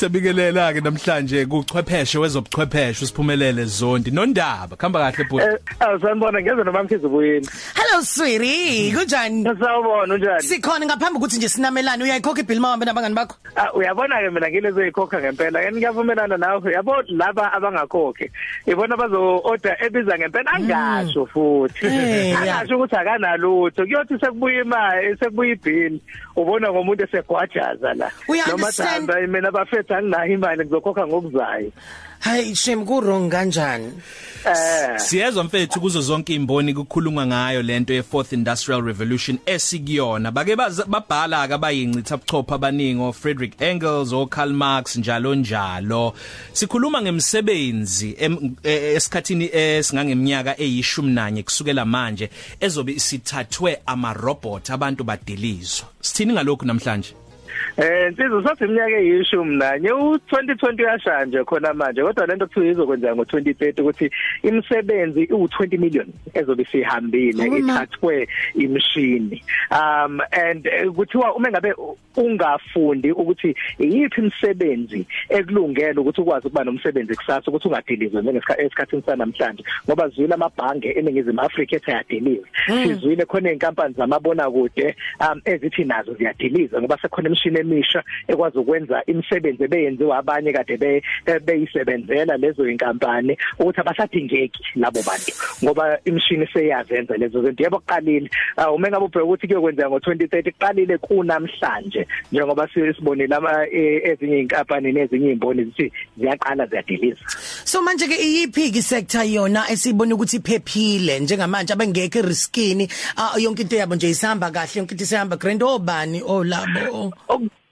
Siyabikelela ke namhlanje kuchwepheshe wezobuchwepheshe usiphumelele zondi. Nondaba khamba kahle bhuti. Eh awusanibona ngeze nomamkhizi buyini Hello sweetie. Kunjani? Sawubona unjani? Sikhona ngaphambi ukuthi nje sinamelane uyayikhokha ibill mawambe nabangani bakho? Ah, uyabona ke mina ngile zoyikhokha ngempela yini ngiyavumelana nawe. Yabo laba abangakhokhi ibona bazo order ebiza ngempela? Angasho futhi. Eh, ya. angasho ukuthi akanalutho. Kuyothi sekubuya imali sekubuya ibill ubona ngomuntu esegwajaza la. We understand. thanda mina bafethu anginayo imali ngizokhokha ngokuzayo Hayi shem ku wrong kanjani? Eh. Siyezwa mfethu kuzo zonke imboni kukhulungwa ngayo lento ye fourth industrial revolution esikuyona. Bake baza- babhala ke abayincitha buchopha abaningi Frederick Engels o Karl Marx njalo njalo. Sikhuluma ngemsebenzi em- eh, esikhathini esingangeminyaka eyishumi nanye kusukela manje ezobe isithathwe ama robot abantu badilizwa. Sithini ngalokho namhlanje? Eh insizwe sathi iminyaka eyishumi nanye. U2020 uyashaya nje khona manje kodwa lento kuthiwa izokwenza ngo2030 ukuthi imisebenzi u20 million ezobe sihambile ithathwe imishini. Um and eh, kuthiwa uma ngabe ungafundi ukuthi iyiphi imisebenzi ekulungele ukuthi ukwazi ukuba nomsebenzi kusasa ukuthi ungadilizwe njengesikhathini sanamhlanje ngoba zwile amabhange eningizimu Afrika ethi ayadiliza sizwile khona inkampani zamabona kude um ezithi nazo ziyadiliza ngoba sekhona imishini emisha ekwazi ukwenza imisebenzi ebeyenziwa abanye kade be- eh, beyisebenzela lezo inkampani ukuthi abasadingeki labo bantu ngoba imishini seyazenza lezo zinto. Yebo kuqalile. Ah, uma ngabe ubheka ukuthi kuyokwenzeka ngo2030 kuqalile kunamhlanje njengoba sibonile ama eh, ezinye inkampani nezinye imboni zithi ziyaqala ziyadiliza. So manje ke iyiphi ki sector yona esibona ukuthi iphephile njengamanje abengeke riskini ah, yonke into yabo nje isihamba kahle yonke into isihamba grand. Obani olabo?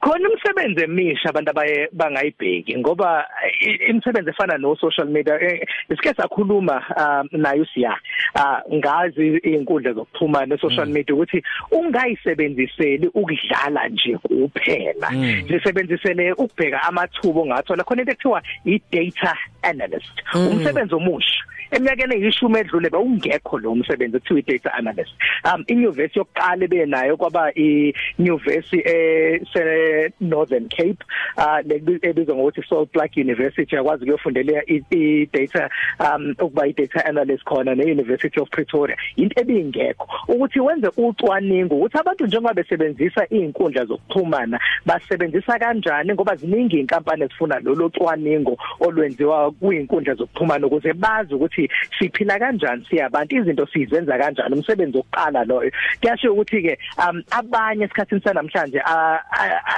Khona imisebenzi emisha abantu abaye bangayibheki ngoba i- imisebenzi efana no social media eh, isike sakhuluma ah, nayo siya ah, ngazi izinkundla zokuxhumana no social media ukuthi ungayisebenziseli ukudlala nje kuphela. Lisebenzisele ukubheka amathubo ongathola. Khona into ekuthiwa i data analyst umsebenzi omusha. Eminyakeni eyishumi edlule bewungekho lo msebenzi ekuthiwa i-data analyst. Um inyuvesi yokuqala benayo kwaba inyuvesi ese Northern Cape uh lebizwa ngokuthi Salt Lake University. Yakwazi ukuyofundela i- i-data um ukuba i-data analyst khona ne-University of Pretoria. Into ebingekho. Ukuthi wenze ucwaningo ukuthi abantu njengoba besebenzisa izinkundla zokuxhumana basebenzisa kanjani ngoba ziningi inkampani ezifuna lolo cwaningo olwenziwa kuinkundla zokuxhumana ukuze bazi ukuthi siphila kanjani siyabantu izinto sizenza kanjani umsebenzi wokuqala loyo. Kuyasho ukuthi ke um abanye esikhathini sanamhlanje a- a- a- a-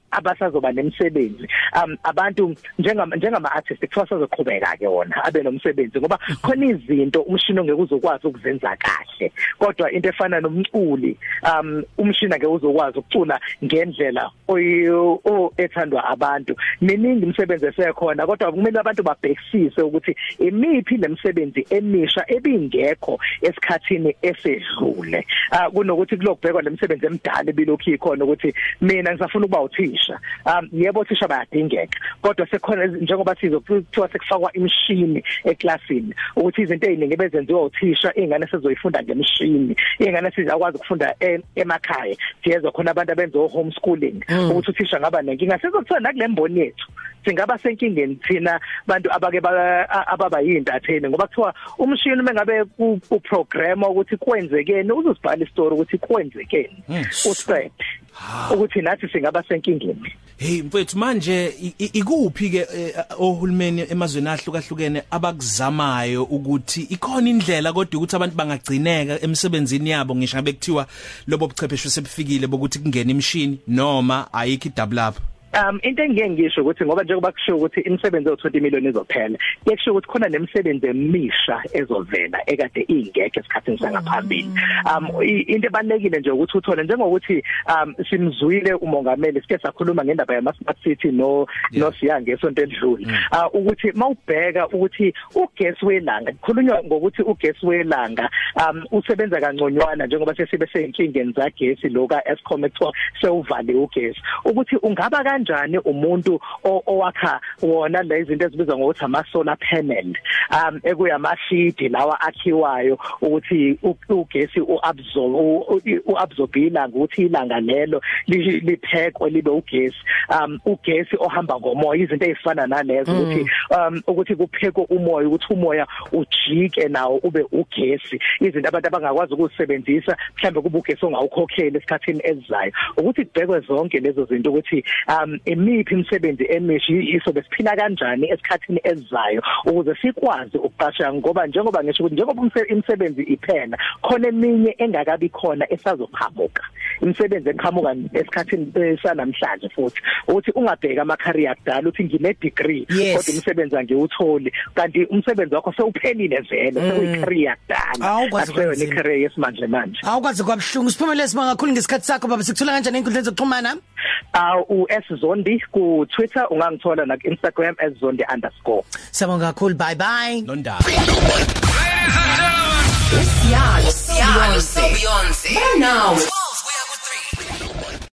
abasazoba nemisebenzi um abantu njengama njengama artists kuthiwa sazoqhubeka ke wona abe nomsebenzi ngoba khona izinto umshini ongeke uzokwazi ukuzenza kahle. Kodwa into efana nomculi um umshini ake uzokwazi ukucula ngendlela o- ethandwa abantu. Miningi imisebenzi esekhona kodwa kumele abantu babhekisise ukuthi imiphi lemisebenzi emisha ebingekho esikhathini esedlule. Ah, kunokuthi kulokubhekwa lemisebenzi emidala ebilokhu ikhona ukuthi mina ngisafuna ukuba uthisha. Um yebo uthisha bayadingeka. Kodwa sekhona iz- njengoba sizokuthiwa sekufakwa imishini eklasini ukuthi izinto eziningi bezenziwa uthisha ingane sezoyifunda ngemishini ingane sizakwazi ukufunda e- emakhaya. Siyezwa khona abantu abenza homeschooling ukuthi uthisha ngaba nenkinga. Sizokuthiwa nakulemboni yethu singaba senkingeni thina bantu abake ababa yintatheni ngoba kuthiwa umshini mengabe uprogram ukuthi kwenzekeni uzosibhala istory ukuthi kwenzekeni. Uset ukuthi nathi singaba senkingeni. Hey mfethu manje ikuphi ke eh, ohulumeni emazweni ahlukahlukene abakuzamayo ukuthi ikhona indlela kodwa ukuthi abantu bangagcineka emsebenzini yabo? Ngisho ngabe kuthiwa lobo buchwepheshe sebufikile bokuthi kungena imishini noma ayikho idouble up? Um into engeke ngisho ukuthi ngoba njengoba kusho ukuthi imisebenzi yo20 million izophela kusho ukuthi khona nemisebenzi emisha ezovela ekade ingekho esikhathini sangaphambili. Um i- into ebalekile nje ukuthi uthole njengokuthi um simzwile umongameli sike sakhuluma ngendaba yama smart city no no siyange esonto edlule. Uh, ukuthi mawubheka ukuthi ugesi welanga kukhulunywa ngokuthi ugesi welanga um usebenza kangconywana njengoba sesibe seyinkingeni zagesi lo ka Eskom ekuthiwa sewuvale ugesi. Ukuthi ungaba kanjani umuntu owakha wona lezi zinto ezibizwa ngokuthi ama solar panel? Um ekuyamashidi lawa akhiwayo ukuthi ugesi uabsorb uabsorb ilanga ukuthi ilanga lelo liphekwe libe ugesi. Um ugesi ohamba ngomoya izinto ezifana nalezo ukuthi um ukuthi kuphekwe umoya ukuthi umoya ujike nawo ube ugesi. Izinto abantu abangakwazi ukusebenzisa mhlambe kuba ugesi ongawukhokheli esikhathini esizayo. Ukuthi kubhekwe zonke lezo zinto ukuthi um imiphi imisebenzi emisha isobe siphila kanjani esikhathini esizayo ukuze sikwazi ukuqasha ngoba njengoba ngisho ukuthi njengoba imisebenzi iphela khona eminye engakabi khona esazoqhamuka. Imisebenzi eqhamuka esikhathini sanamhlanje futhi. Ukuthi ungabheka ama career kudala uthi ngine degree kodwa umsebenzi angiwutholi. Kanti umsebenzi wakho sewuphelile vele sekuyi career kudala akuyona career yesimanje manje. Awukwazi kwabhlungu siphumelele sibonga kakhulu ngesikhathi sakho baba. Sikuthola kanjani enkundleni zokuxhumana? Uh u S Zondi ku Twitter ungangithola na Instagram @zondi_. Sibonga kakhulu bye bye Nondaba Siyalo Siyalo Beyonce Now